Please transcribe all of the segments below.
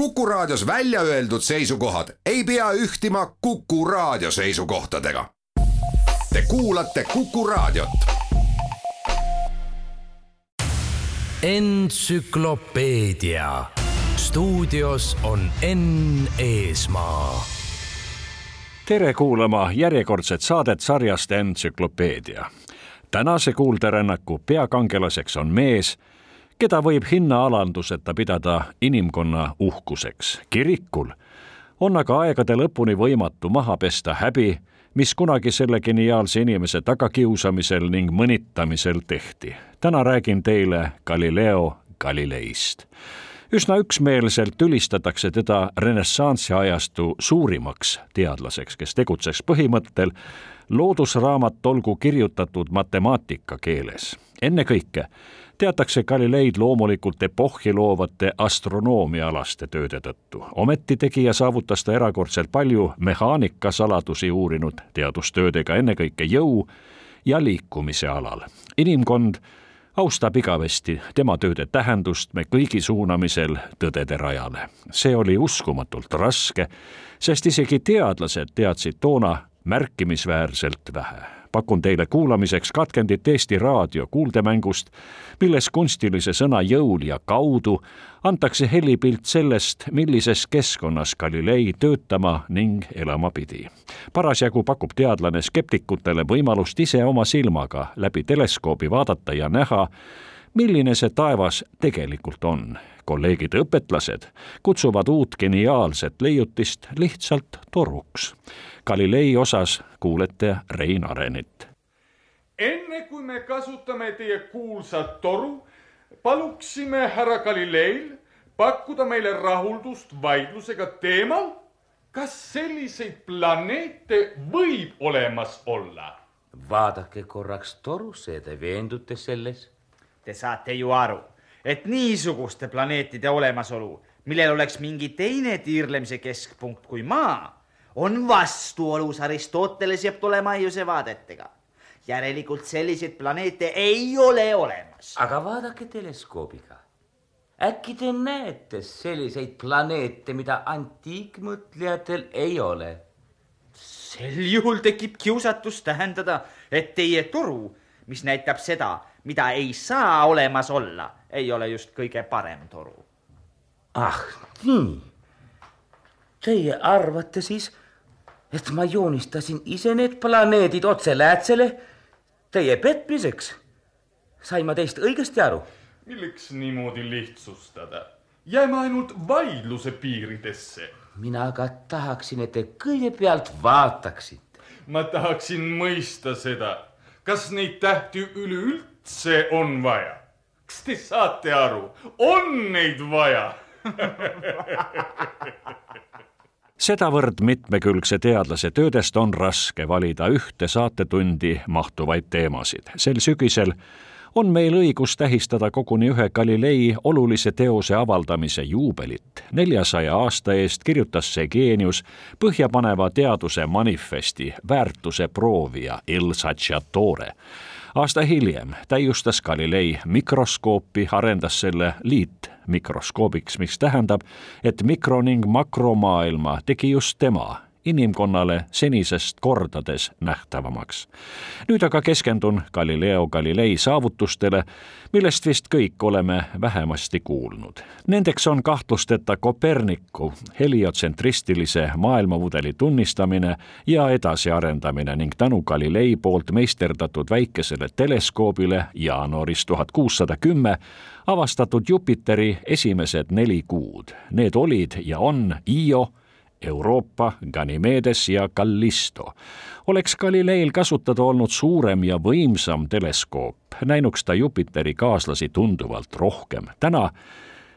Kuku Raadios välja öeldud seisukohad ei pea ühtima Kuku Raadio seisukohtadega. Te kuulate Kuku Raadiot. entsüklopeedia stuudios on Enn Eesmaa. tere kuulama järjekordset saadet sarjast Entsüklopeedia. tänase kuulderännaku peakangelaseks on mees, keda võib hinnaalanduseta pidada inimkonna uhkuseks. kirikul on aga aegade lõpuni võimatu maha pesta häbi, mis kunagi selle geniaalse inimese tagakiusamisel ning mõnitamisel tehti. täna räägin teile Galileo Galileist üsna üksmeelselt ülistatakse teda renessansi ajastu suurimaks teadlaseks, kes tegutseks põhimõttel loodusraamat olgu kirjutatud matemaatika keeles. ennekõike teatakse Galileid loomulikult epohhi loovate astronoomiaalaste tööde tõttu. ometi tegija saavutas ta erakordselt palju mehaanika saladusi uurinud teadustöödega, ennekõike jõu ja liikumise alal. inimkond austab igavesti tema tööde tähendust me kõigi suunamisel tõdede rajale. see oli uskumatult raske, sest isegi teadlased teadsid toona märkimisväärselt vähe pakun teile kuulamiseks katkendit Eesti Raadio kuuldemängust, milles kunstilise sõna jõul ja kaudu antakse helipilt sellest, millises keskkonnas Galilei töötama ning elama pidi. parasjagu pakub teadlane skeptikutele võimalust ise oma silmaga läbi teleskoobi vaadata ja näha, milline see taevas tegelikult on. kolleegid õpetlased kutsuvad uut geniaalset leiutist lihtsalt toruks. Galilei osas kuulete Rein Arenit. enne kui me kasutame teie kuulsat toru, paluksime härra Galileil pakkuda meile rahuldust vaidlusega teemal, kas selliseid planeete võib olemas olla. vaadake korraks torusse ja te veendute selles Te saate ju aru, et niisuguste planeetide olemasolu, millel oleks mingi teine tiirlemise keskpunkt kui Maa, on vastuolus Aristotelese ja Ptolemaiuse vaadetega. järelikult selliseid planeete ei ole olemas. aga vaadake teleskoobiga. äkki te näete selliseid planeete, mida antiikmõtlejatel ei ole? sel juhul tekib kiusatus tähendada, et teie toru, mis näitab seda, mida ei saa olemas olla, ei ole just kõige parem toru. ah nii. Teie arvate siis, et ma joonistasin ise need planeedid otse läätsele teie petmiseks? sain ma teist õigesti aru? milleks niimoodi lihtsustada? jääme ainult vaidluse piiridesse. mina aga tahaksin, et te kõigepealt vaataksite. ma tahaksin mõista seda, kas neid tähti üleüldse on vaja. kas te saate aru, on neid vaja sedavõrd mitmekülgse teadlase töödest on raske valida ühte saatetundi mahtuvaid teemasid. sel sügisel on meil õigus tähistada koguni ühe Galilei olulise teose avaldamise juubelit. neljasaja aasta eest kirjutas see geenius põhjapaneva teaduse manifesti väärtuse proovija Il Saggiatore aasta hiljem täiustas Galilei mikroskoopi, arendas selle liitmikroskoobiks, mis tähendab, et mikro- ning makromaailma tegi just tema inimkonnale senisest kordades nähtavamaks. nüüd aga keskendun Galileo Galilei saavutustele, millest vist kõik oleme vähemasti kuulnud. Nendeks on kahtlusteta Koperniku heliotsentristilise maailmamudeli tunnistamine ja edasiarendamine ning tänu Galilei poolt meisterdatud väikesele teleskoobile jaanuaris tuhat kuussada kümme avastatud Jupiteri esimesed neli kuud. Need olid ja on Io Euroopa, Ganymedes ja Callisto. oleks Galileil kasutada olnud suurem ja võimsam teleskoop, näinuks ta Jupiteri kaaslasi tunduvalt rohkem. täna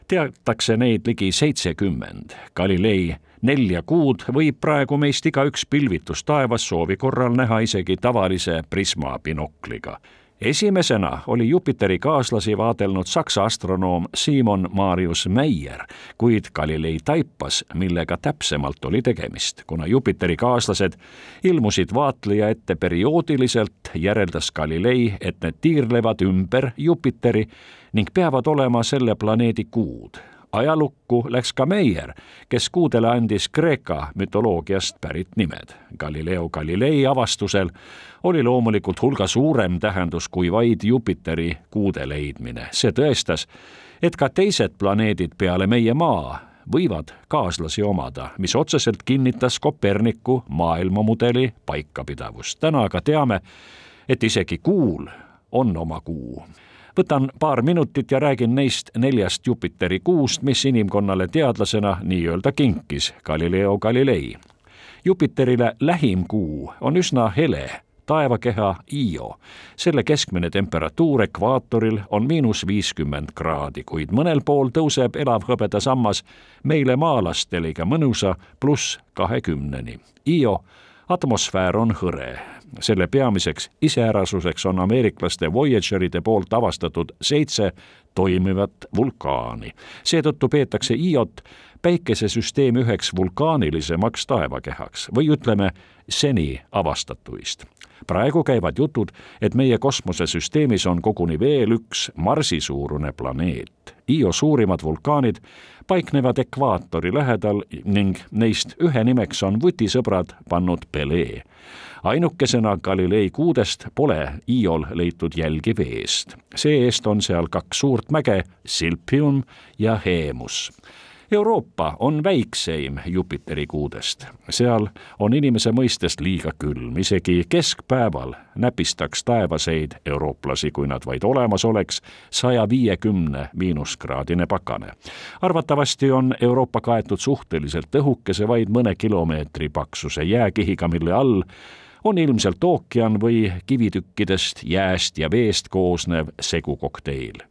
teatakse neid ligi seitsekümmend. Galilei nelja kuud võib praegu meist igaüks pilvitus taevas soovi korral näha isegi tavalise prisma binokliga esimesena oli Jupiteri kaaslasi vaadelnud saksa astronoom Simon Marius Meyer, kuid Galilei taipas, millega täpsemalt oli tegemist. kuna Jupiteri kaaslased ilmusid vaatleja ette perioodiliselt, järeldas Galilei, et need tiirlevad ümber Jupiteri ning peavad olema selle planeedi kuud ajalukku läks ka Meier, kes kuudele andis Kreeka mütoloogiast pärit nimed. Galileo Galilei avastusel oli loomulikult hulga suurem tähendus kui vaid Jupiteri kuude leidmine. see tõestas, et ka teised planeedid peale meie Maa võivad kaaslasi omada, mis otseselt kinnitas Koperniku maailmamudeli paikapidavust. täna aga teame, et isegi Kuul on oma kuu võtan paar minutit ja räägin neist neljast Jupiteri kuust, mis inimkonnale teadlasena nii-öelda kinkis Galileo Galilei. Jupiterile lähim kuu on üsna hele taevakeha Io. selle keskmine temperatuur ekvaatoril on miinus viiskümmend kraadi, kuid mõnel pool tõuseb elavhõbeda sammas meile maalasteliga mõnusa pluss kahekümneni. Io atmosfäär on hõre. selle peamiseks iseärasuseks on ameeriklaste Voyageride poolt avastatud seitse toimivat vulkaani. seetõttu peetakse Iot päikesesüsteemi üheks vulkaanilisemaks taevakehaks või ütleme, seni avastatuist praegu käivad jutud, et meie kosmosesüsteemis on koguni veel üks Marsi-suurune planeet. Io suurimad vulkaanid paiknevad ekvaatori lähedal ning neist ühe nimeks on vutisõbrad pannud Pele. ainukesena Galilei kuudest pole Iol leitud jälgi veest. see-eest on seal kaks suurt mäge, Silpium ja Heemus Euroopa on väikseim Jupiteri kuudest. seal on inimese mõistest liiga külm, isegi keskpäeval näpistaks taevaseid eurooplasi, kui nad vaid olemas oleks, saja viiekümne miinuskraadine pakane. arvatavasti on Euroopa kaetud suhteliselt õhukese, vaid mõne kilomeetri paksuse jääkihiga, mille all on ilmselt ookean või kivitükkidest, jääst ja veest koosnev segukokteil.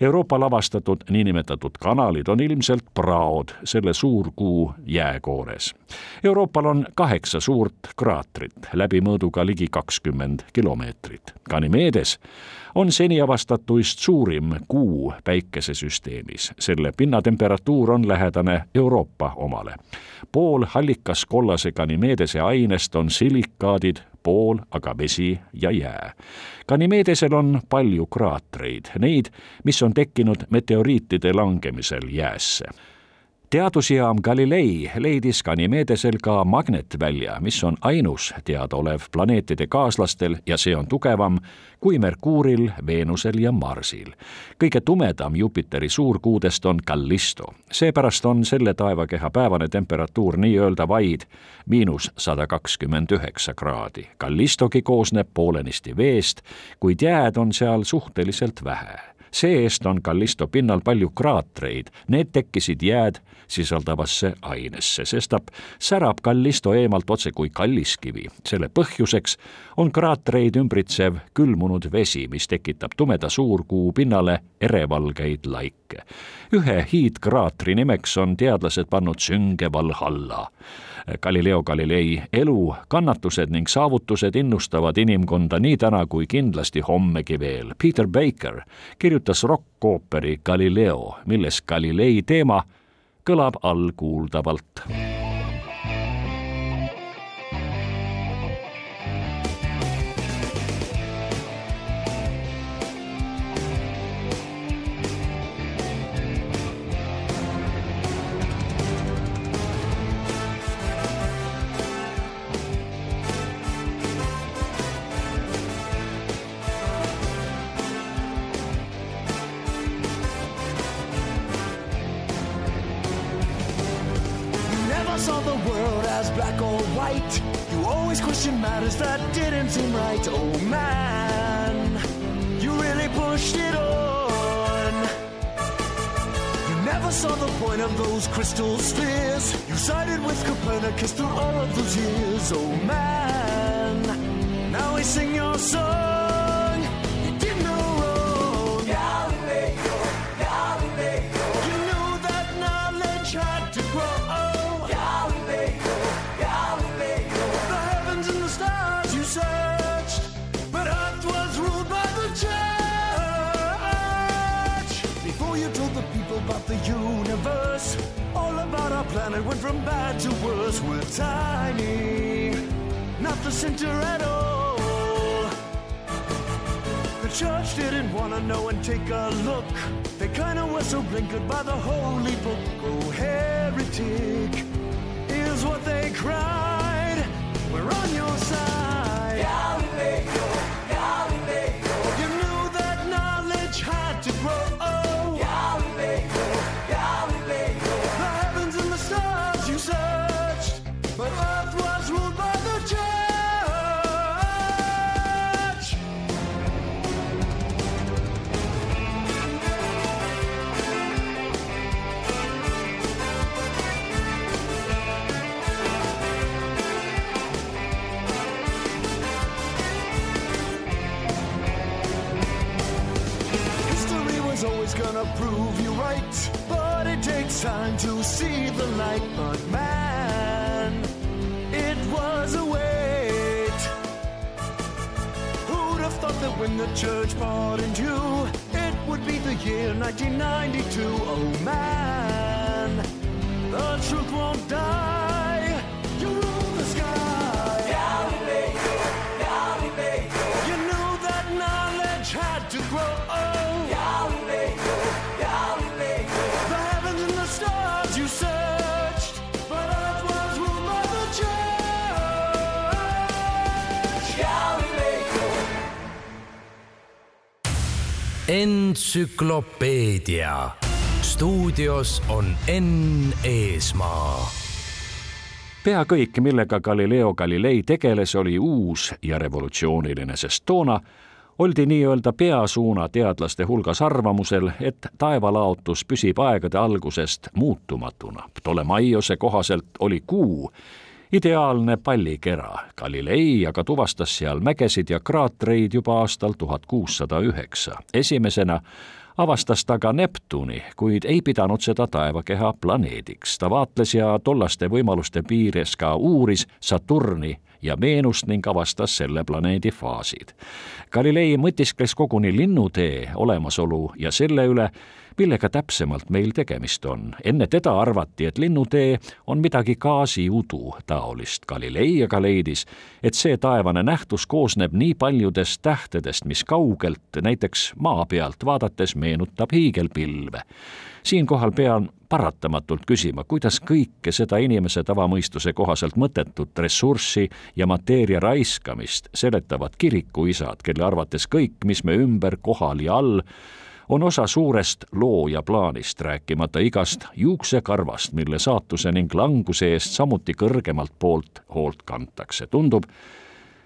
Euroopa lavastatud niinimetatud kanalid on ilmselt praod selle suurkuu jääkoores. Euroopal on kaheksa suurt kraatrit, läbimõõduga ligi kakskümmend kilomeetrit. Ganymedes on seni avastatuist suurim kuu päikesesüsteemis. selle pinnatemperatuur on lähedane Euroopa omale. pool hallikas kollase Ganymedese ainest on silikaadid, pool aga vesi ja jää. Ganymedesel on palju kraatreid, neid, mis on tekkinud meteoriitide langemisel jäässe teadusjaam Galilei leidis Ganymedesel ka magnetvälja, mis on ainus teadaolev planeetide kaaslastel ja see on tugevam kui Merkuuril, Veenusel ja Marsil. kõige tumedam Jupiteri suurkuudest on Callisto. seepärast on selle taevakeha päevane temperatuur nii-öelda vaid miinus sada kakskümmend üheksa kraadi. Callistogi koosneb poolenisti veest, kuid jääd on seal suhteliselt vähe see-eest on Callisto pinnal palju kraatreid, need tekkisid jääd sisaldavasse ainesse, sestap särab Callisto eemalt otse kui kalliskivi. selle põhjuseks on kraatreid ümbritsev külmunud vesi, mis tekitab tumeda suurkuu pinnale erevalgeid laike. ühe hiidkraatri nimeks on teadlased pannud Sünge Valhalla Galileo Galilei elu, kannatused ning saavutused innustavad inimkonda nii täna kui kindlasti hommegi veel. Peter Baker kirjutas rokkooperi Galileo, milles Galilei teema kõlab allkuuldavalt bad to worse. We're tiny, not the center at all. The church didn't want to know and take a look. They kind of were so blinkered by the holy book. Oh, heretic is what they cried. We're on your side. Galileo, time to see the light. But man, it was a wait. Who'd have thought that when the church pardoned you, it would be the year 1992? Oh man, the truth won't die. Entsüklopeedia stuudios on Enn Eesmaa pea kõik, millega Galileo Galilei tegeles, oli uus ja revolutsiooniline, sest toona oldi nii-öelda peasuuna teadlaste hulgas arvamusel, et taevalaotus püsib aegade algusest muutumatuna. Ptolemaiose kohaselt oli kuu ideaalne pallikera. Galilei aga tuvastas seal mägesid ja kraatreid juba aastal tuhat kuussada üheksa. esimesena avastas ta ka Neptuni, kuid ei pidanud seda taevakeha planeediks. ta vaatles ja tollaste võimaluste piires ka uuris Saturni ja Veenust ning avastas selle planeedi faasid. Galilei mõtiskles koguni linnutee olemasolu ja selle üle, millega täpsemalt meil tegemist on. enne teda arvati, et linnutee on midagi gaasiudu taolist. Galilei aga leidis, et see taevane nähtus koosneb nii paljudest tähtedest, mis kaugelt, näiteks maa pealt vaadates meenutab hiigelpilve. siinkohal pean paratamatult küsima, kuidas kõike seda inimese tavamõistuse kohaselt mõttetut ressurssi ja mateeria raiskamist seletavad kirikuisad, kelle arvates kõik, mis me ümber, kohal ja all, on osa suurest looja plaanist, rääkimata igast juuksekarvast, mille saatuse ning languse eest samuti kõrgemalt poolt hoolt kantakse. tundub,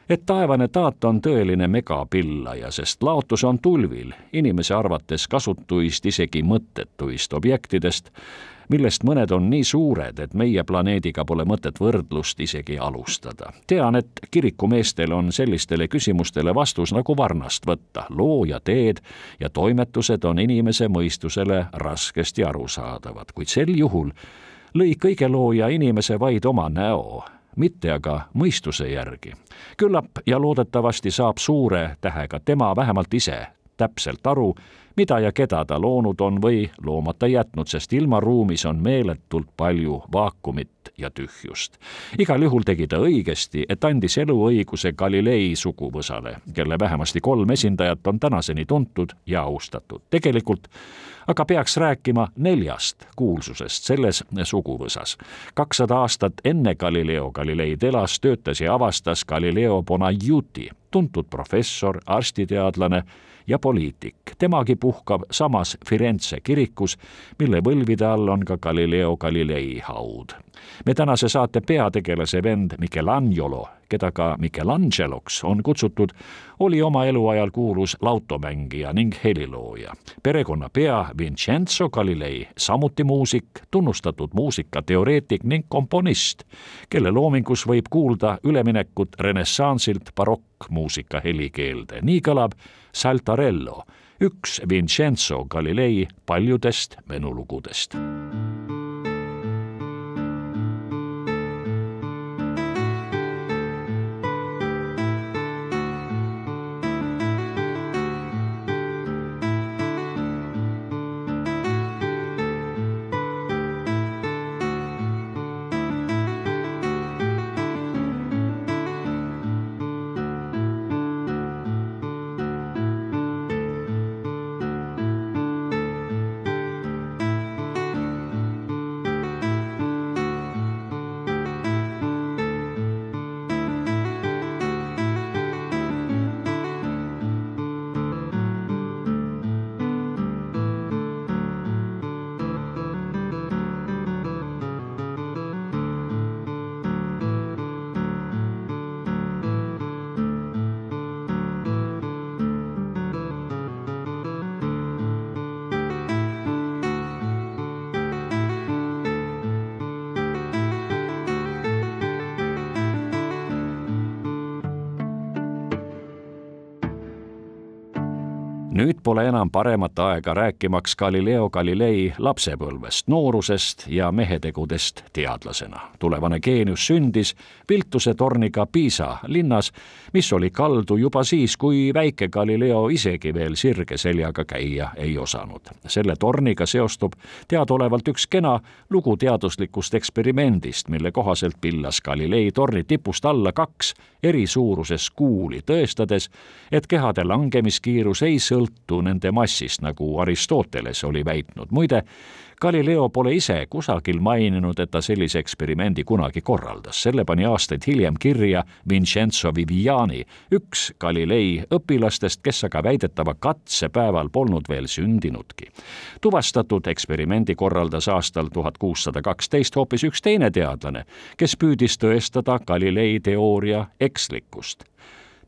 et taevane taat on tõeline megapillaja, sest laotus on tulvil, inimese arvates kasutuist, isegi mõttetuist objektidest, millest mõned on nii suured, et meie planeediga pole mõtet võrdlust isegi alustada. tean, et kirikumeestel on sellistele küsimustele vastus nagu varnast võtta. looja teed ja toimetused on inimese mõistusele raskesti arusaadavad, kuid sel juhul lõi kõige looja inimese vaid oma näo, mitte aga mõistuse järgi. küllap ja loodetavasti saab suure tähega tema vähemalt ise täpselt aru, mida ja keda ta loonud on või loomata jätnud, sest ilmaruumis on meeletult palju vaakumit ja tühjust. igal juhul tegi ta õigesti, et andis eluõiguse Galilei suguvõsale, kelle vähemasti kolm esindajat on tänaseni tuntud ja austatud. tegelikult aga peaks rääkima neljast kuulsusest selles suguvõsas. kakssada aastat enne Galileo Galileid elas, töötas ja avastas Galileo Bonaiuti, tuntud professor, arstiteadlane ja poliitik. temagi puhkab samas Firenze kirikus, mille võlvide all on ka Galileo Galilei haud. me tänase saate peategelase vend Michelangelo, keda ka Michelangeloks on kutsutud, oli oma eluajal kuulus lautomängija ning helilooja. perekonnapea Vincenzo Galilei, samuti muusik, tunnustatud muusikateoreetik ning komponist, kelle loomingus võib kuulda üleminekut renessansilt barokkmuusika helikeelde. nii kõlab Saltarello, üks Vincenzo Galilei paljudest menulugudest. Pole enam paremat aega rääkimaks Galileo Galilei lapsepõlvest, noorusest ja mehetegudest teadlasena. tulevane geenius sündis Piltuse torniga Piisa linnas, mis oli kaldu juba siis, kui väike Galileo isegi veel sirge seljaga käia ei osanud. selle torniga seostub teadaolevalt üks kena lugu teaduslikust eksperimendist, mille kohaselt pillas Galilei torni tipust alla kaks eri suuruses kuuli, tõestades, et kehade langemiskiirus ei sõltu nende massist, nagu Aristoteles oli väitnud. muide, Galileo pole ise kusagil maininud, et ta sellise eksperimendi kunagi korraldas, selle pani aastaid hiljem kirja Vincenzo Viviani, üks Galilei õpilastest, kes aga väidetava katsepäeval polnud veel sündinudki. tuvastatud eksperimendi korraldas aastal tuhat kuussada kaksteist hoopis üks teine teadlane, kes püüdis tõestada Galilei teooria ekslikkust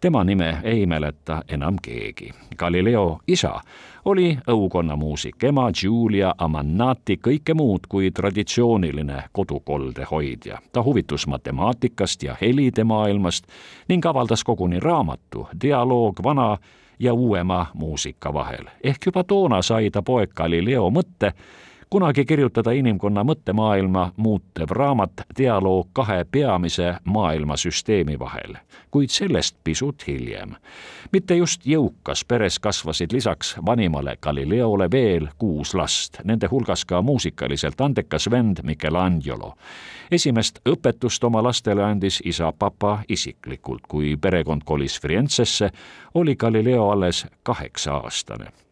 tema nime ei mäleta enam keegi. Galileo isa oli õukonnamuusik, ema Giulia Amannati kõike muud kui traditsiooniline kodukolde hoidja. ta huvitus matemaatikast ja helide maailmast ning avaldas koguni raamatu Dialoog vana ja uuema muusika vahel. ehk juba toona sai ta poeg Galileo mõtte, kunagi kirjutada inimkonna mõttemaailma muutev raamat Dialoog kahe peamise maailmasüsteemi vahel, kuid sellest pisut hiljem. mitte just jõukas peres kasvasid lisaks vanimale Galileole veel kuus last, nende hulgas ka muusikaliselt andekas vend Michelangelo. esimest õpetust oma lastele andis isa papa isiklikult, kui perekond kolis Firenzesse, oli Galileo alles kaheksa-aastane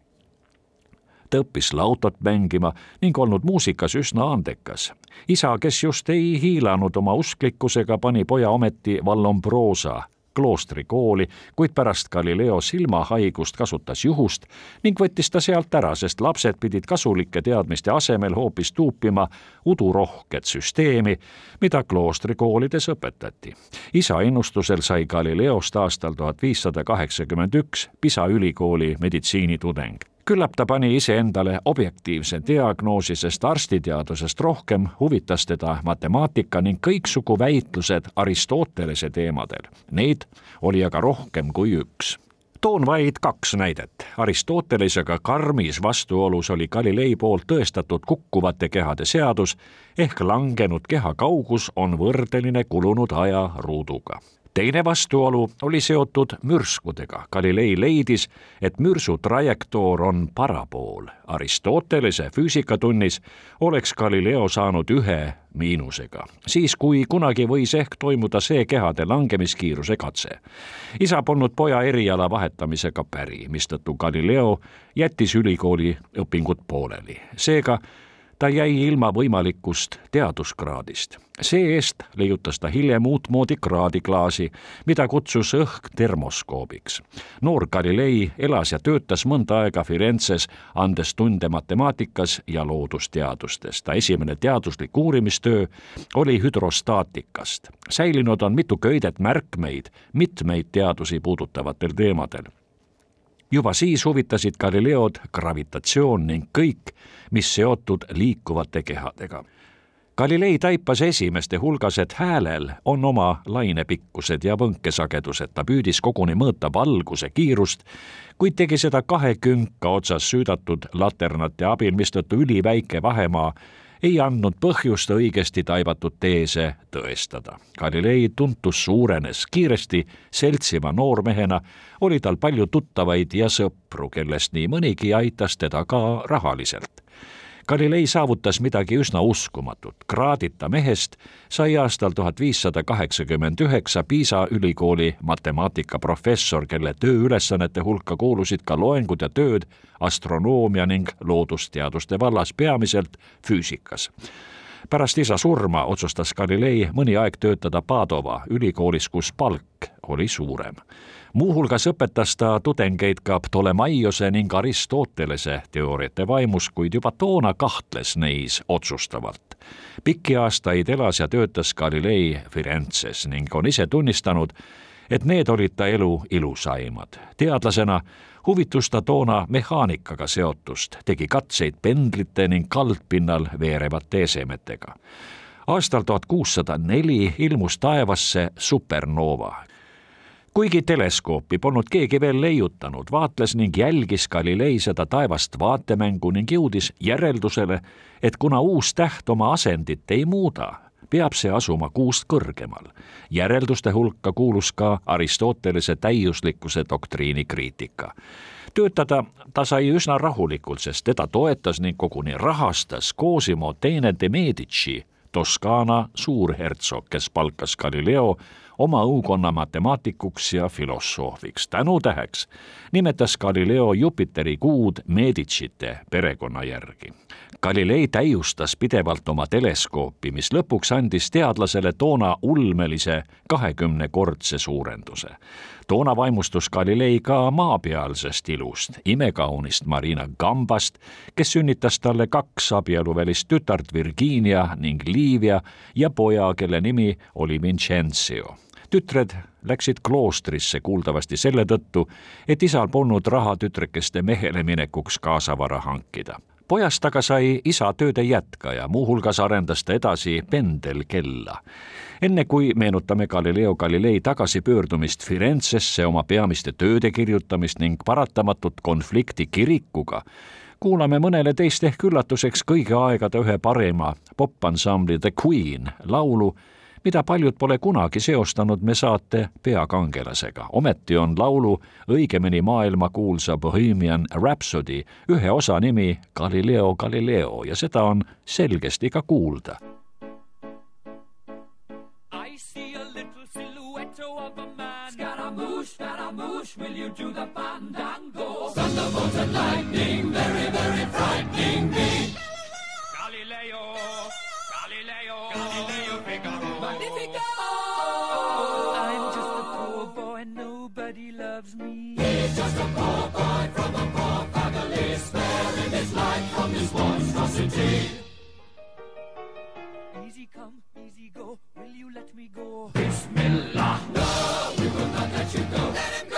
ta õppis lautot mängima ning olnud muusikas üsna andekas. isa, kes just ei hiilanud oma usklikkusega, pani poja ometi Vallombrosa kloostrikooli, kuid pärast Galileo silmahaigust kasutas juhust ning võttis ta sealt ära, sest lapsed pidid kasulike teadmiste asemel hoopis tuupima udurohket süsteemi, mida kloostrikoolides õpetati. isa ennustusel sai Galileost aastal tuhat viissada kaheksakümmend üks Pisa ülikooli meditsiinitudeng küllap ta pani iseendale objektiivse diagnoosi, sest arstiteadusest rohkem huvitas teda matemaatika ning kõiksugu väitlused Aristotelese teemadel. Neid oli aga rohkem kui üks toon vaid kaks näidet. Aristotelesega karmis vastuolus oli Galilei poolt tõestatud kukkuvate kehade seadus ehk langenud keha kaugus on võrdeline kulunud aja ruuduga teine vastuolu oli seotud mürskudega. Galilei leidis, et mürsu trajektoor on parabool. Aristotelese füüsikatunnis oleks Galileo saanud ühe miinusega, siis kui kunagi võis ehk toimuda see kehade langemiskiiruse katse. isa polnud poja eriala vahetamisega päri, mistõttu Galileo jättis ülikooli õpingud pooleli. seega ta jäi ilma võimalikust teaduskraadist. see-eest leiutas ta hiljem uutmoodi kraadiklaasi, mida kutsus õhk termoskoobiks. noor Galilei elas ja töötas mõnda aega Firenzes, andes tunde matemaatikas ja loodusteadustes. ta esimene teaduslik uurimistöö oli hüdrostaatikast. säilinud on mitu köidet märkmeid mitmeid teadusi puudutavatel teemadel juba siis huvitasid Galileod gravitatsioon ning kõik, mis seotud liikuvate kehadega. Galilei taipas esimeste hulgas, et häälel on oma lainepikkused ja võnkesagedused, ta püüdis koguni mõõta valguse kiirust, kuid tegi seda kahe künka otsas süüdatud laternate abil, mistõttu üliväike vahemaa ei andnud põhjust õigesti taibatud teese tõestada. Galilei tuntus suurenes kiiresti, seltsima noormehena oli tal palju tuttavaid ja sõpru, kellest nii mõnigi aitas teda ka rahaliselt Galilei saavutas midagi üsna uskumatut. kraadita mehest sai aastal tuhat viissada kaheksakümmend üheksa Piisa ülikooli matemaatikaprofessor, kelle tööülesannete hulka kuulusid ka loengud ja tööd astronoomia ning loodusteaduste vallas, peamiselt füüsikas pärast isa surma otsustas Galilei mõni aeg töötada Padova ülikoolis, kus palk oli suurem. Muuhulgas õpetas ta tudengeid ka Ptolemaiose ning Aristotelese teooriate vaimus, kuid juba toona kahtles neis otsustavalt. pikki aastaid elas ja töötas Galilei Firenzes ning on ise tunnistanud, et need olid ta elu ilusaimad. teadlasena huvitus ta toona mehaanikaga seotust, tegi katseid pendlite ning kaldpinnal veerevate esemetega. aastal tuhat kuussada neli ilmus taevasse supernova, kuigi teleskoopi polnud keegi veel leiutanud, vaatles ning jälgis Galilei seda taevast vaatemängu ning jõudis järeldusele, et kuna uus täht oma asendit ei muuda, peab see asuma kuust kõrgemal. järelduste hulka kuulus ka Aristotelese täiuslikkuse doktriini kriitika töötada ta sai üsna rahulikult, sest teda toetas ning koguni rahastas Cosimo teine de Medici, Toskaana suurhertsog, kes palkas Galileo oma õukonna matemaatikuks ja filosoofiks. tänutäheks nimetas Galileo Jupiteri kuud Medicite perekonna järgi. Galilei täiustas pidevalt oma teleskoopi, mis lõpuks andis teadlasele toona ulmelise kahekümnekordse suurenduse. toona vaimustus Galilei ka maapealsest ilust, imekaunist Marina Gambast, kes sünnitas talle kaks abieluvälist tütart Virginia ning Livia ja poja, kelle nimi oli Vincenzo tütred läksid kloostrisse kuuldavasti selle tõttu, et isal polnud raha tütrekeste mehele minekuks kaasavara hankida pojast aga sai isa tööde jätkaja, muuhulgas arendas ta edasi pendelkella. enne kui meenutame Galileo Galilei tagasipöördumist Firenzesse oma peamiste tööde kirjutamist ning paratamatut konflikti kirikuga, kuulame mõnele teist ehk üllatuseks kõigi aegade ühe parima popansambli The Queen laulu mida paljud pole kunagi seostanud me saate peakangelasega. ometi on laulu, õigemini maailmakuulsa Bohemian Rhapsody ühe osa nimi Galileo Galileo ja seda on selgesti ka kuulda. I see a little silhouette of a man. Scaramouche, Scaramouche, will you do the fandango? Thunderbolt and lightning, very, very frightening me. Magnifico! I'm just a poor boy, nobody loves me. He's just a poor boy from a poor family, sparing his life from this monstrosity. Easy come, easy go, will you let me go? Bismillah, no, we will not let you go. Let him go!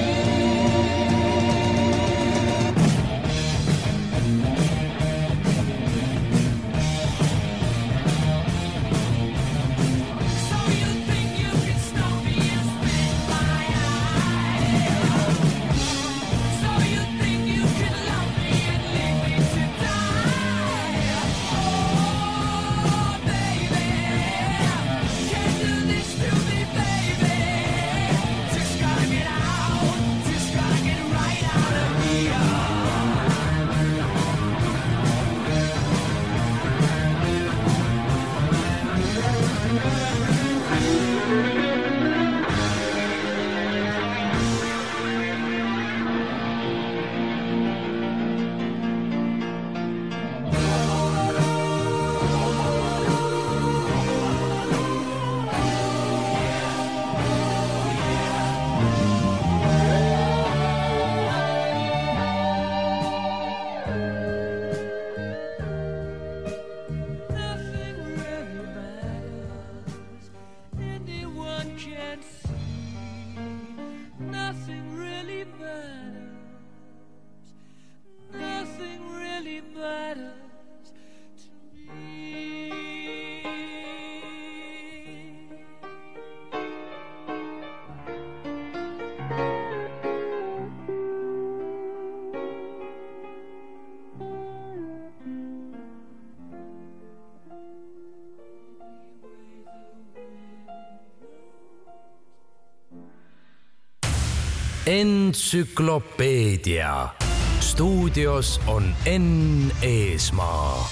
Entsüklopeedia. stuudios on Enn Eesmaa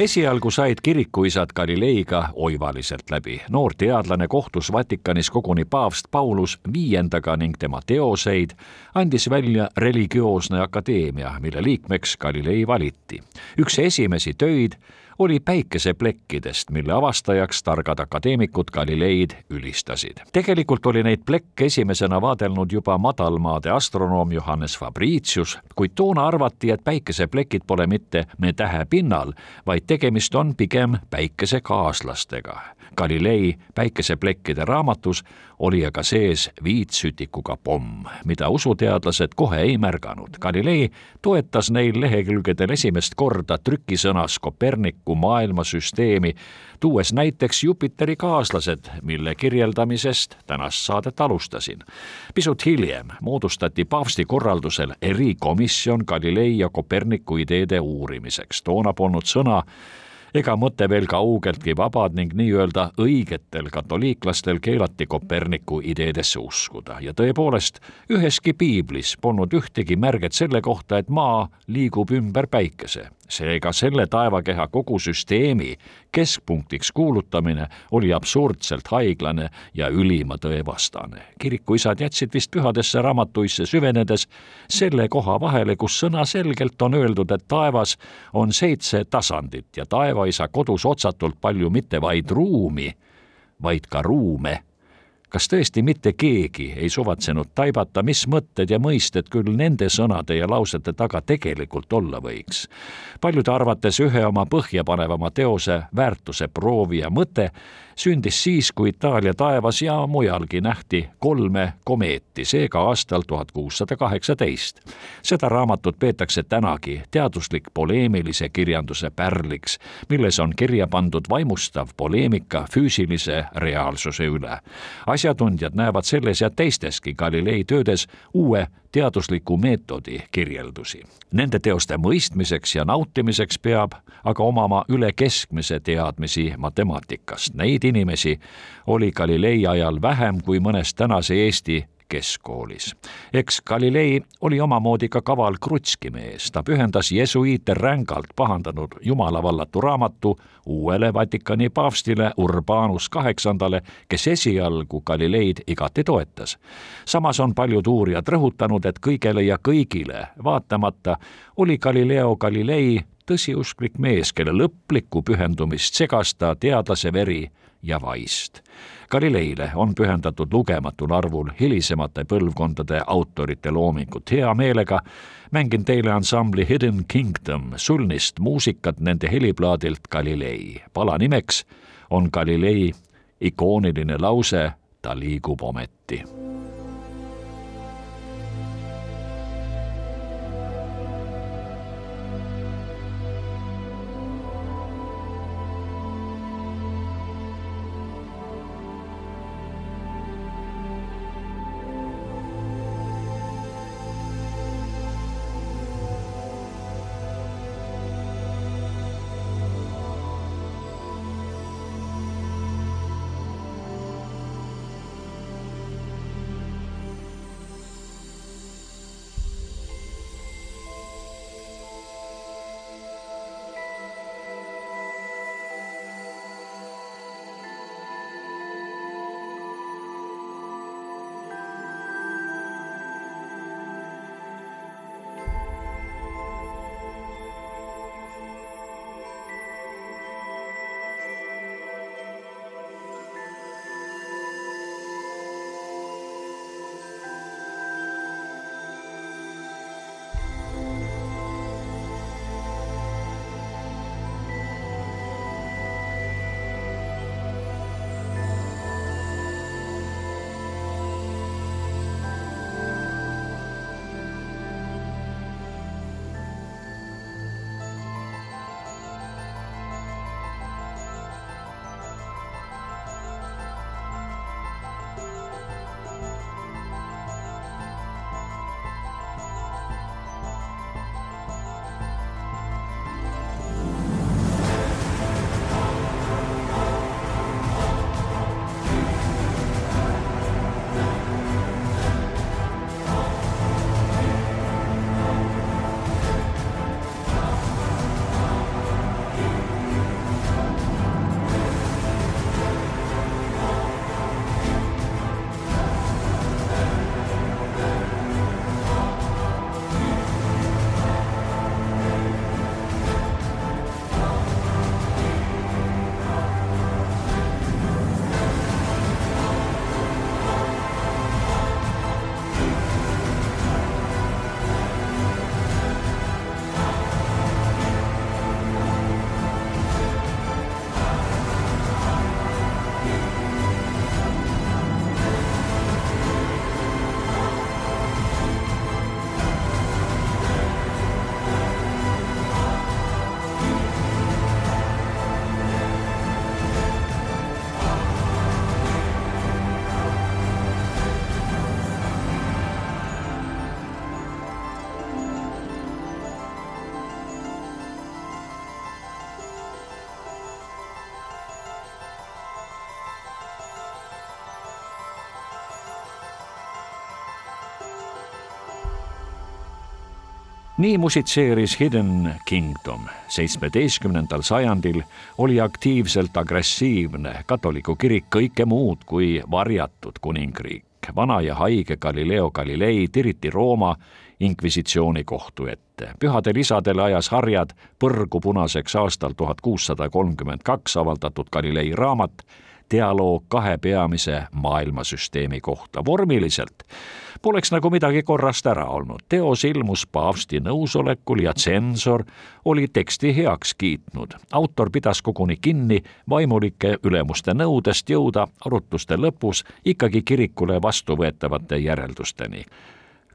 esialgu said kirikuisad Galileiga oivaliselt läbi. noor teadlane kohtus Vatikanis koguni paavst Paulus viiendaga ning tema teoseid andis välja religioosne akadeemia, mille liikmeks Galilei valiti. üks esimesi töid oli päikeseplekkidest, mille avastajaks targad akadeemikud Galileid ülistasid. tegelikult oli neid plekke esimesena vaadelnud juba madalmaade astronoom Johannes Fabricius, kuid toona arvati, et päikeseplekid pole mitte me tähe pinnal, vaid tegemist on pigem päikesekaaslastega. Galilei päikeseplekkide raamatus oli aga sees viitsütikuga pomm, mida usuteadlased kohe ei märganud. Galilei toetas neil lehekülgedel esimest korda trükisõnas Koperniku maailmasüsteemi, tuues näiteks Jupiteri kaaslased, mille kirjeldamisest tänast saadet alustasin. pisut hiljem moodustati paavsti korraldusel erikomisjon Galilei ja Koperniku ideede uurimiseks. toona polnud sõna ega mõte veel kaugeltki vabad ning nii-öelda õigetel katoliiklastel keelati Koperniku ideedesse uskuda. Ja tõepoolest, üheski piiblis polnud ühtegi märget selle kohta, et maa liigub ümber päikese seega selle taevakeha kogu süsteemi keskpunktiks kuulutamine oli absurdselt haiglane ja ülima tõevastane. kirikuisad jätsid vist pühadesse raamatuisse süvenedes selle koha vahele, kus sõnaselgelt on öeldud, et taevas on seitse tasandit ja taevaisa kodus otsatult palju mitte vaid ruumi, vaid ka ruume kas tõesti mitte keegi ei suvatsenud taibata, mis mõtted ja mõisted küll nende sõnade ja lausete taga tegelikult olla võiks? paljude arvates ühe oma põhjapanevama teose väärtuse proovija mõte sündis siis, kui Itaalia taevas ja mujalgi nähti kolme komeeti, seega aastal tuhat kuussada kaheksateist. seda raamatut peetakse tänagi teaduslik poleemilise kirjanduse pärliks, milles on kirja pandud vaimustav poleemika füüsilise reaalsuse üle asjatundjad näevad selles ja teisteski Galilei töödes uue teadusliku meetodi kirjeldusi. Nende teoste mõistmiseks ja nautimiseks peab aga omama üle keskmise teadmisi matemaatikast. Neid inimesi oli Galilei ajal vähem kui mõnes tänase Eesti keskkoolis. eks Galilei oli omamoodi ka kaval krutskimees, ta pühendas jesuiite rängalt pahandanud jumalavallatu raamatu uuele Vatikani paavstile Urbanus kaheksandale, kes esialgu Galileid igati toetas. samas on paljud uurijad rõhutanud, et kõigele ja kõigile vaatamata oli Galileo Galilei tõsiusklik mees, kelle lõplikku pühendumist segas ta teadlase veri ja vaist. Galileile on pühendatud lugematul arvul hilisemate põlvkondade autorite loomingut. hea meelega mängin teile ansambli Hidden Kingdom sulnist muusikat nende heliplaadilt Galilei. pala nimeks on Galilei ikooniline lause Ta liigub ometi nii musitseeris Hidden Kingdom. seitsmeteistkümnendal sajandil oli aktiivselt agressiivne katoliku kirik kõike muud kui varjatud kuningriik. vana ja haige Galileo Galilei tiriti Rooma inkvisitsiooni kohtu ette. pühadel isadel ajas harjad põrgu punaseks aastal tuhat kuussada kolmkümmend kaks avaldatud Galilei raamat dialoog kahe peamise maailmasüsteemi kohta. vormiliselt poleks nagu midagi korrast ära olnud. teos ilmus paavsti nõusolekul ja tsensor oli teksti heaks kiitnud. autor pidas koguni kinni vaimulike ülemuste nõudest jõuda arutluste lõpus ikkagi kirikule vastuvõetavate järeldusteni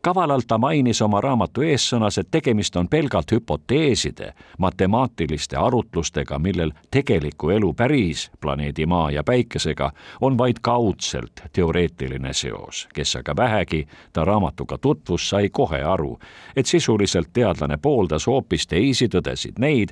kavalalt ta mainis oma raamatu eessõnas, et tegemist on pelgalt hüpoteeside, matemaatiliste arutlustega, millel tegeliku elu päris planeedi Maa ja Päikesega on vaid kaudselt teoreetiline seos. kes aga vähegi ta raamatuga tutvus, sai kohe aru, et sisuliselt teadlane pooldas hoopis teisi tõdesid, neid,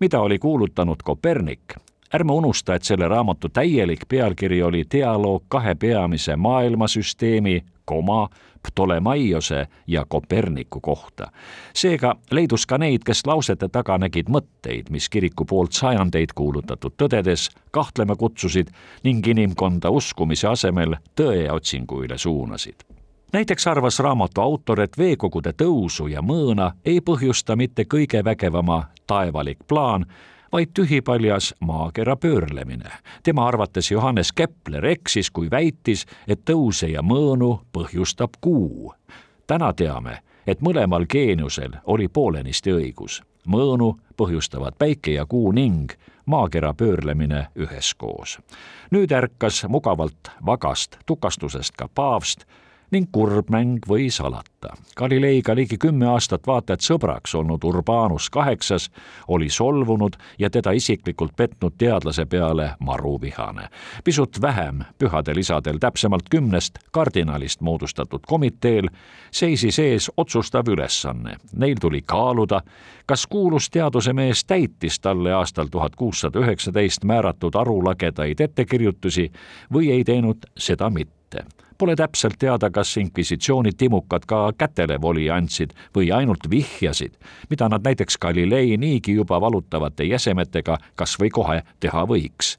mida oli kuulutanud Kopernik ärme unusta, et selle raamatu täielik pealkiri oli dialoog kahe peamise maailmasüsteemi, koma, Ptolemaiose ja Koperniku kohta. seega leidus ka neid, kes lausete taga nägid mõtteid, mis kiriku poolt sajandeid kuulutatud tõdedes kahtlema kutsusid ning inimkonda uskumise asemel tõeotsinguile suunasid näiteks arvas raamatu autor, et veekogude tõusu ja mõõna ei põhjusta mitte kõige vägevama taevalik plaan, vaid tühipaljas maakera pöörlemine. tema arvates Johannes Kepler eksis, kui väitis, et tõuse ja mõõnu põhjustab kuu. täna teame, et mõlemal geeniusel oli poolenisti õigus. mõõnu põhjustavad päike ja kuu ning maakera pöörlemine üheskoos. nüüd ärkas mugavalt vagast tukastusest ka paavst ning kurb mäng võis alata. Galileiga ligi kümme aastat vaata et sõbraks olnud Urbanus kaheksas oli solvunud ja teda isiklikult petnud teadlase peale maruvihane. pisut vähem pühadel isadel, täpsemalt kümnest kardinalist moodustatud komiteel seisis ees otsustav ülesanne. Neil tuli kaaluda, kas kuulus teadusemees täitis talle aastal tuhat kuussada üheksateist määratud arulagedaid ettekirjutusi või ei teinud seda mitte Pole täpselt teada, kas inkvisitsiooni timukad ka kätele voli andsid või ainult vihjasid, mida nad näiteks Galilei niigi juba valutavate jäsemetega kas või kohe teha võiks.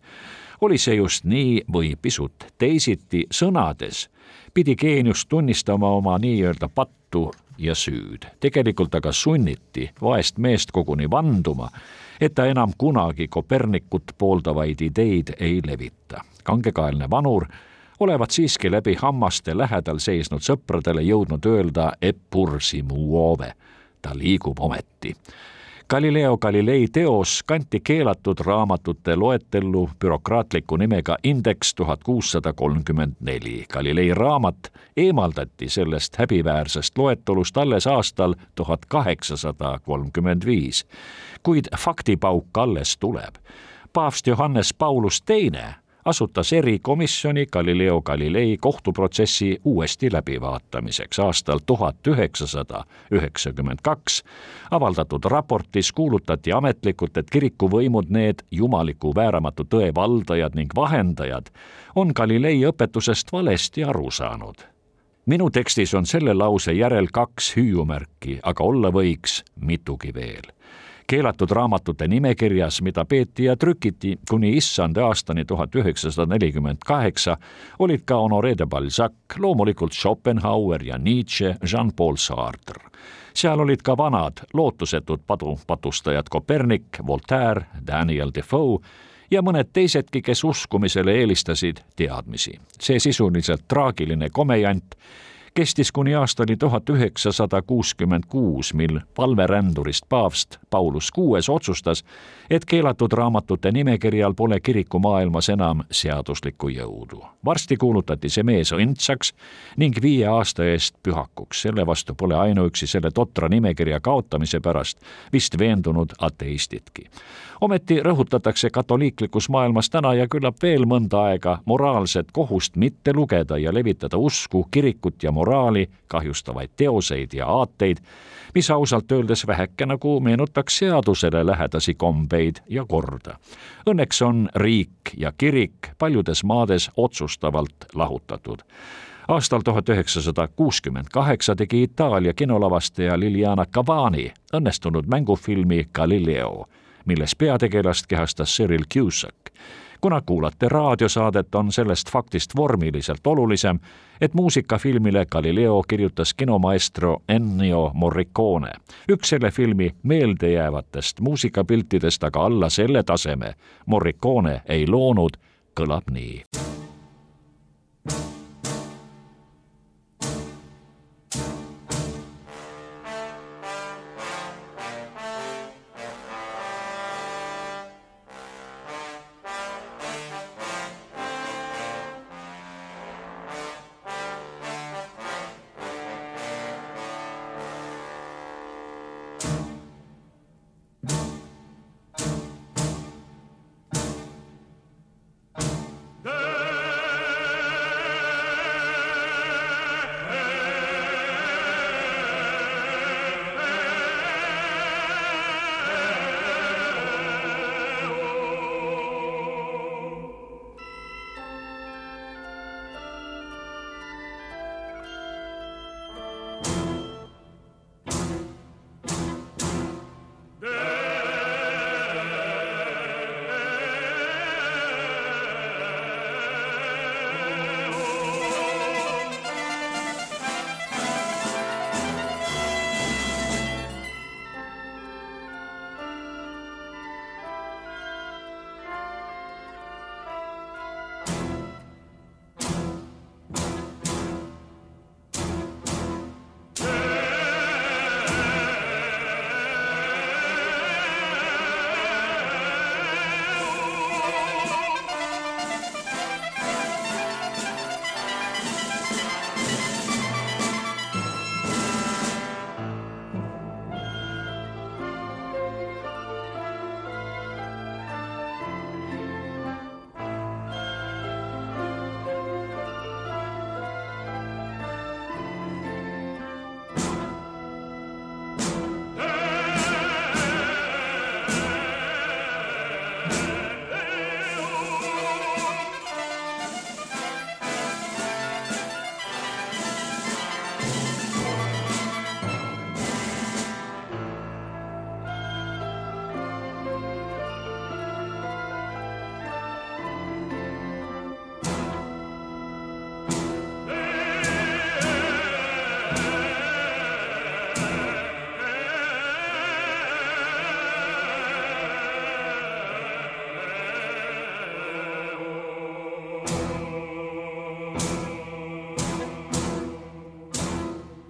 oli see just nii või pisut teisiti sõnades, pidi geenius tunnistama oma nii-öelda pattu ja süüd. tegelikult aga sunniti vaest meest koguni vanduma, et ta enam kunagi Kopernikut pooldavaid ideid ei levita. kangekaelne vanur olevat siiski läbi hammaste lähedal seisnud sõpradele jõudnud öelda Epursi muove. ta liigub ometi. Galileo Galilei teos kanti keelatud raamatute loetellu bürokraatliku nimega Indeks tuhat kuussada kolmkümmend neli. Galilei raamat eemaldati sellest häbiväärsest loetelust alles aastal tuhat kaheksasada kolmkümmend viis. kuid faktipauk alles tuleb. paavst Johannes Paulus Teine asutas erikomisjoni Galileo Galilei kohtuprotsessi uuesti läbivaatamiseks aastal tuhat üheksasada üheksakümmend kaks. avaldatud raportis kuulutati ametlikult, et kirikuvõimud, need jumaliku vääramatu tõe valdajad ning vahendajad, on Galilei õpetusest valesti aru saanud minu tekstis on selle lause järel kaks hüüumärki, aga olla võiks mitugi veel keelatud raamatute nimekirjas, mida peeti ja trükiti kuni issanda aastani tuhat üheksasada nelikümmend kaheksa, olid ka Honoré de Balzac, loomulikult Schopenhauer ja Nietzsche, Jean-Paul Sartre. seal olid ka vanad lootusetud padupatustajad Kopernik, Voltaire, Daniel Defoe ja mõned teisedki, kes uskumisele eelistasid teadmisi. see sisuliselt traagiline komejant kestis kuni aastani tuhat üheksasada kuuskümmend kuus, mil palverändurist paavst Paulus kuues otsustas, et keelatud raamatute nimekirjal pole kirikumaailmas enam seaduslikku jõudu. varsti kuulutati see mees õndsaks ning viie aasta eest pühakuks, selle vastu pole ainuüksi selle totra nimekirja kaotamise pärast vist veendunud ateistidki. ometi rõhutatakse katoliiklikus maailmas täna ja küllap veel mõnda aega moraalset kohust mitte lugeda ja levitada usku, kirikut ja moraali kahjustavaid teoseid ja aateid, mis ausalt öeldes väheke nagu meenutaks seadusele lähedasi kombeid ja korda. Õnneks on riik ja kirik paljudes maades otsustavalt lahutatud aastal tuhat üheksasada kuuskümmend kaheksa tegi Itaalia kinolavastaja Liliana Cavani õnnestunud mängufilmi Galileo, milles peategelast kehastas Cyril Cusack kuna kuulate raadiosaadet, on sellest faktist vormiliselt olulisem, et muusika filmile Galileo kirjutas kinomaestro Ennio Morricone. üks selle filmi meeldejäävatest muusikapiltidest aga alla selle taseme Morricone ei loonud, kõlab nii.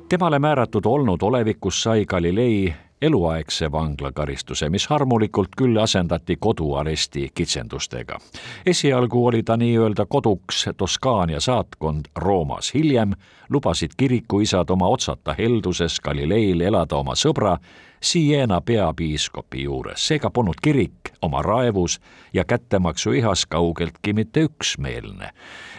Temale määratud olnud olevikus sai Galilei eluaegse vanglakaristuse, mis armulikult küll asendati koduaresti kitsendustega. esialgu oli ta nii-öelda koduks Toskaania saatkond Roomas, hiljem lubasid kirikuisad oma otsata helduses Galileil elada oma sõbra Siena peapiiskopi juures, seega polnud kirik oma raevus ja kättemaksu ihas kaugeltki mitte üksmeelne.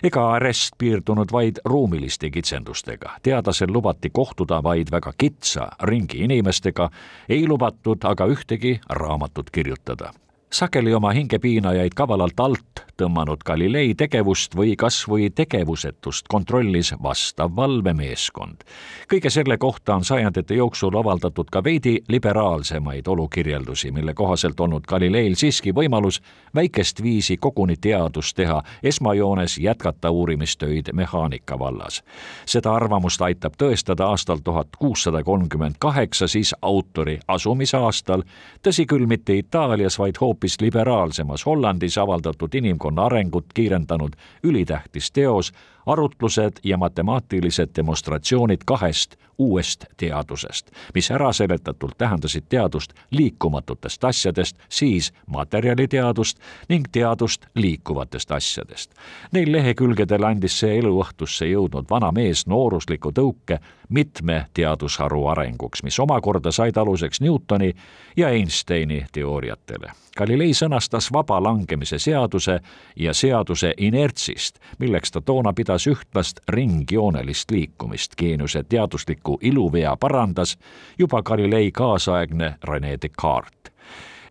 ega arest piirdunud vaid ruumiliste kitsendustega, teadlasel lubati kohtuda vaid väga kitsa ringi inimestega, ei lubatud aga ühtegi raamatut kirjutada sageli oma hingepiinajaid kavalalt alt tõmmanud Galilei tegevust või kas või tegevusetust kontrollis vastav valvemeeskond. kõige selle kohta on sajandite jooksul avaldatud ka veidi liberaalsemaid olukirjeldusi, mille kohaselt olnud Galileil siiski võimalus väikest viisi koguni teadust teha, esmajoones jätkata uurimistöid mehaanika vallas. seda arvamust aitab tõestada aastal tuhat kuussada kolmkümmend kaheksa siis autori asumisaastal, tõsi küll, mitte Itaalias, vaid hoopis liberaalsemas Hollandis avaldatud inimkonna arengut kiirendanud ülitähtis teos, arutlused ja matemaatilised demonstratsioonid kahest uuest teadusest, mis äraseletatult tähendasid teadust liikumatutest asjadest, siis materjaliteadust ning teadust liikuvatest asjadest. Neil lehekülgedel andis see eluõhtusse jõudnud vana mees noorusliku tõuke mitme teadusharu arenguks, mis omakorda said aluseks Newtoni ja Einsteini teooriatele. Galilei sõnastas vaba langemise seaduse ja seaduse inertsist, milleks ta toona pidas ühtlast ringjoonelist liikumist, geeniuse teadusliku iluvea parandas juba Galilei kaasaegne Rene Descartes.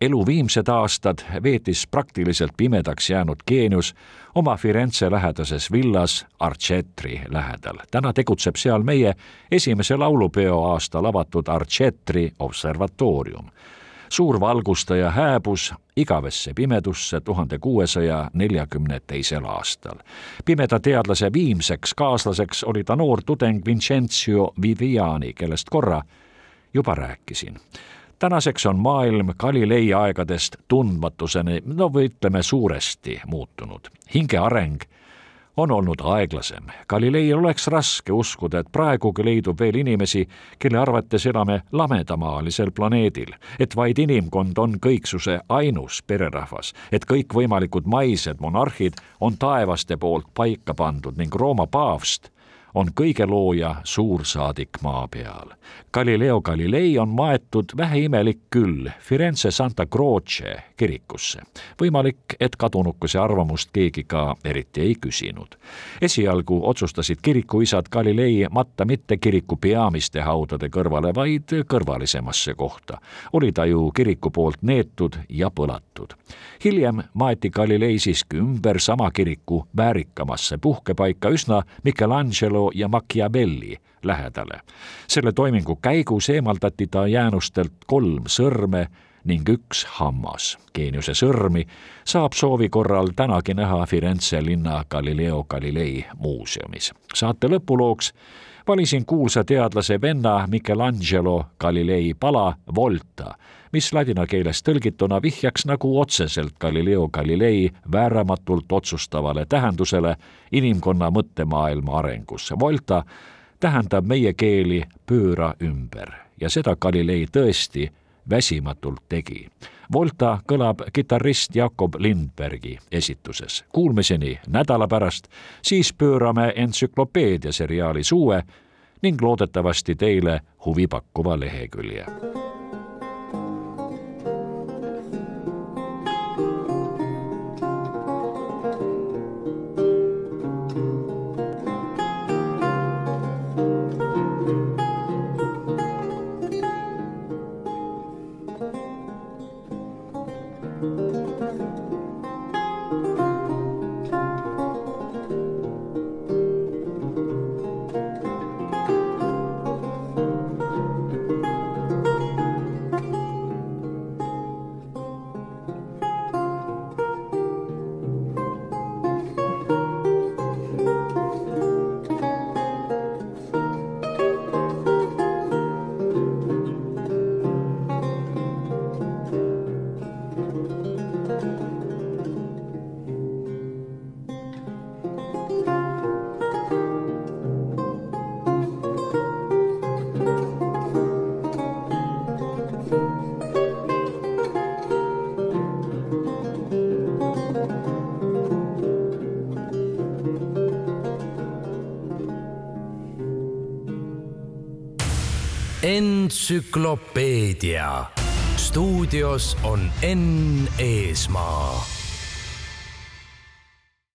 Elu viimsed aastad veetis praktiliselt pimedaks jäänud geenius oma Firenze lähedases villas Arcetri lähedal. täna tegutseb seal meie esimese laulupeo aastal avatud Arcetri observatoorium suur valgustaja hääbus igavesse pimedusse tuhande kuuesaja neljakümne teisel aastal. pimeda teadlase viimseks kaaslaseks oli ta noor tudeng Vincenzio Viviani, kellest korra juba rääkisin tänaseks on maailm Galilei aegadest tundmatuseni, no või ütleme suuresti muutunud. hinge areng on olnud aeglasem. Galileil oleks raske uskuda, et praegugi leidub veel inimesi, kelle arvates elame lamedamaalisel planeedil, et vaid inimkond on kõiksuse ainus pererahvas, et kõikvõimalikud maised monarhid on taevaste poolt paika pandud ning Rooma paavst on kõige looja suursaadik maa peal. Galileo Galilei on maetud väheimelik küll Firenze Santa Croce kirikusse. võimalik, et kadunukese arvamust keegi ka eriti ei küsinud. esialgu otsustasid kirikuisad Galilei matta mitte kiriku peamiste haudade kõrvale, vaid kõrvalisemasse kohta. oli ta ju kiriku poolt neetud ja põlatud. hiljem maeti Galilei siiski ümber sama kiriku väärikamasse puhkepaika üsna Michelangelo Michelangelo ja Machiavelli lähedale. selle toimingu käigus eemaldati ta jäänustelt kolm sõrme ning üks hammas. geeniuse sõrmi saab soovi korral tänagi näha Firenze linna Galileo Galilei muuseumis. saate lõpulooks valisin kuulsa teadlase venna Michelangelo Galilei pala Volta, mis ladina keeles tõlgituna vihjaks nagu otseselt Galileo Galilei vääramatult otsustavale tähendusele inimkonna mõttemaailma arengus. Volta tähendab meie keeli pööra ümber ja seda Galilei tõesti väsimatult tegi. Volta kõlab kitarrist Jakob Lindbergi esituses. Kuulmiseni nädala pärast, siis pöörame entsüklopeedia seriaalis uue ning loodetavasti teile huvipakkuva lehekülje entsüklopeedia. stuudios on Enn Eesmaa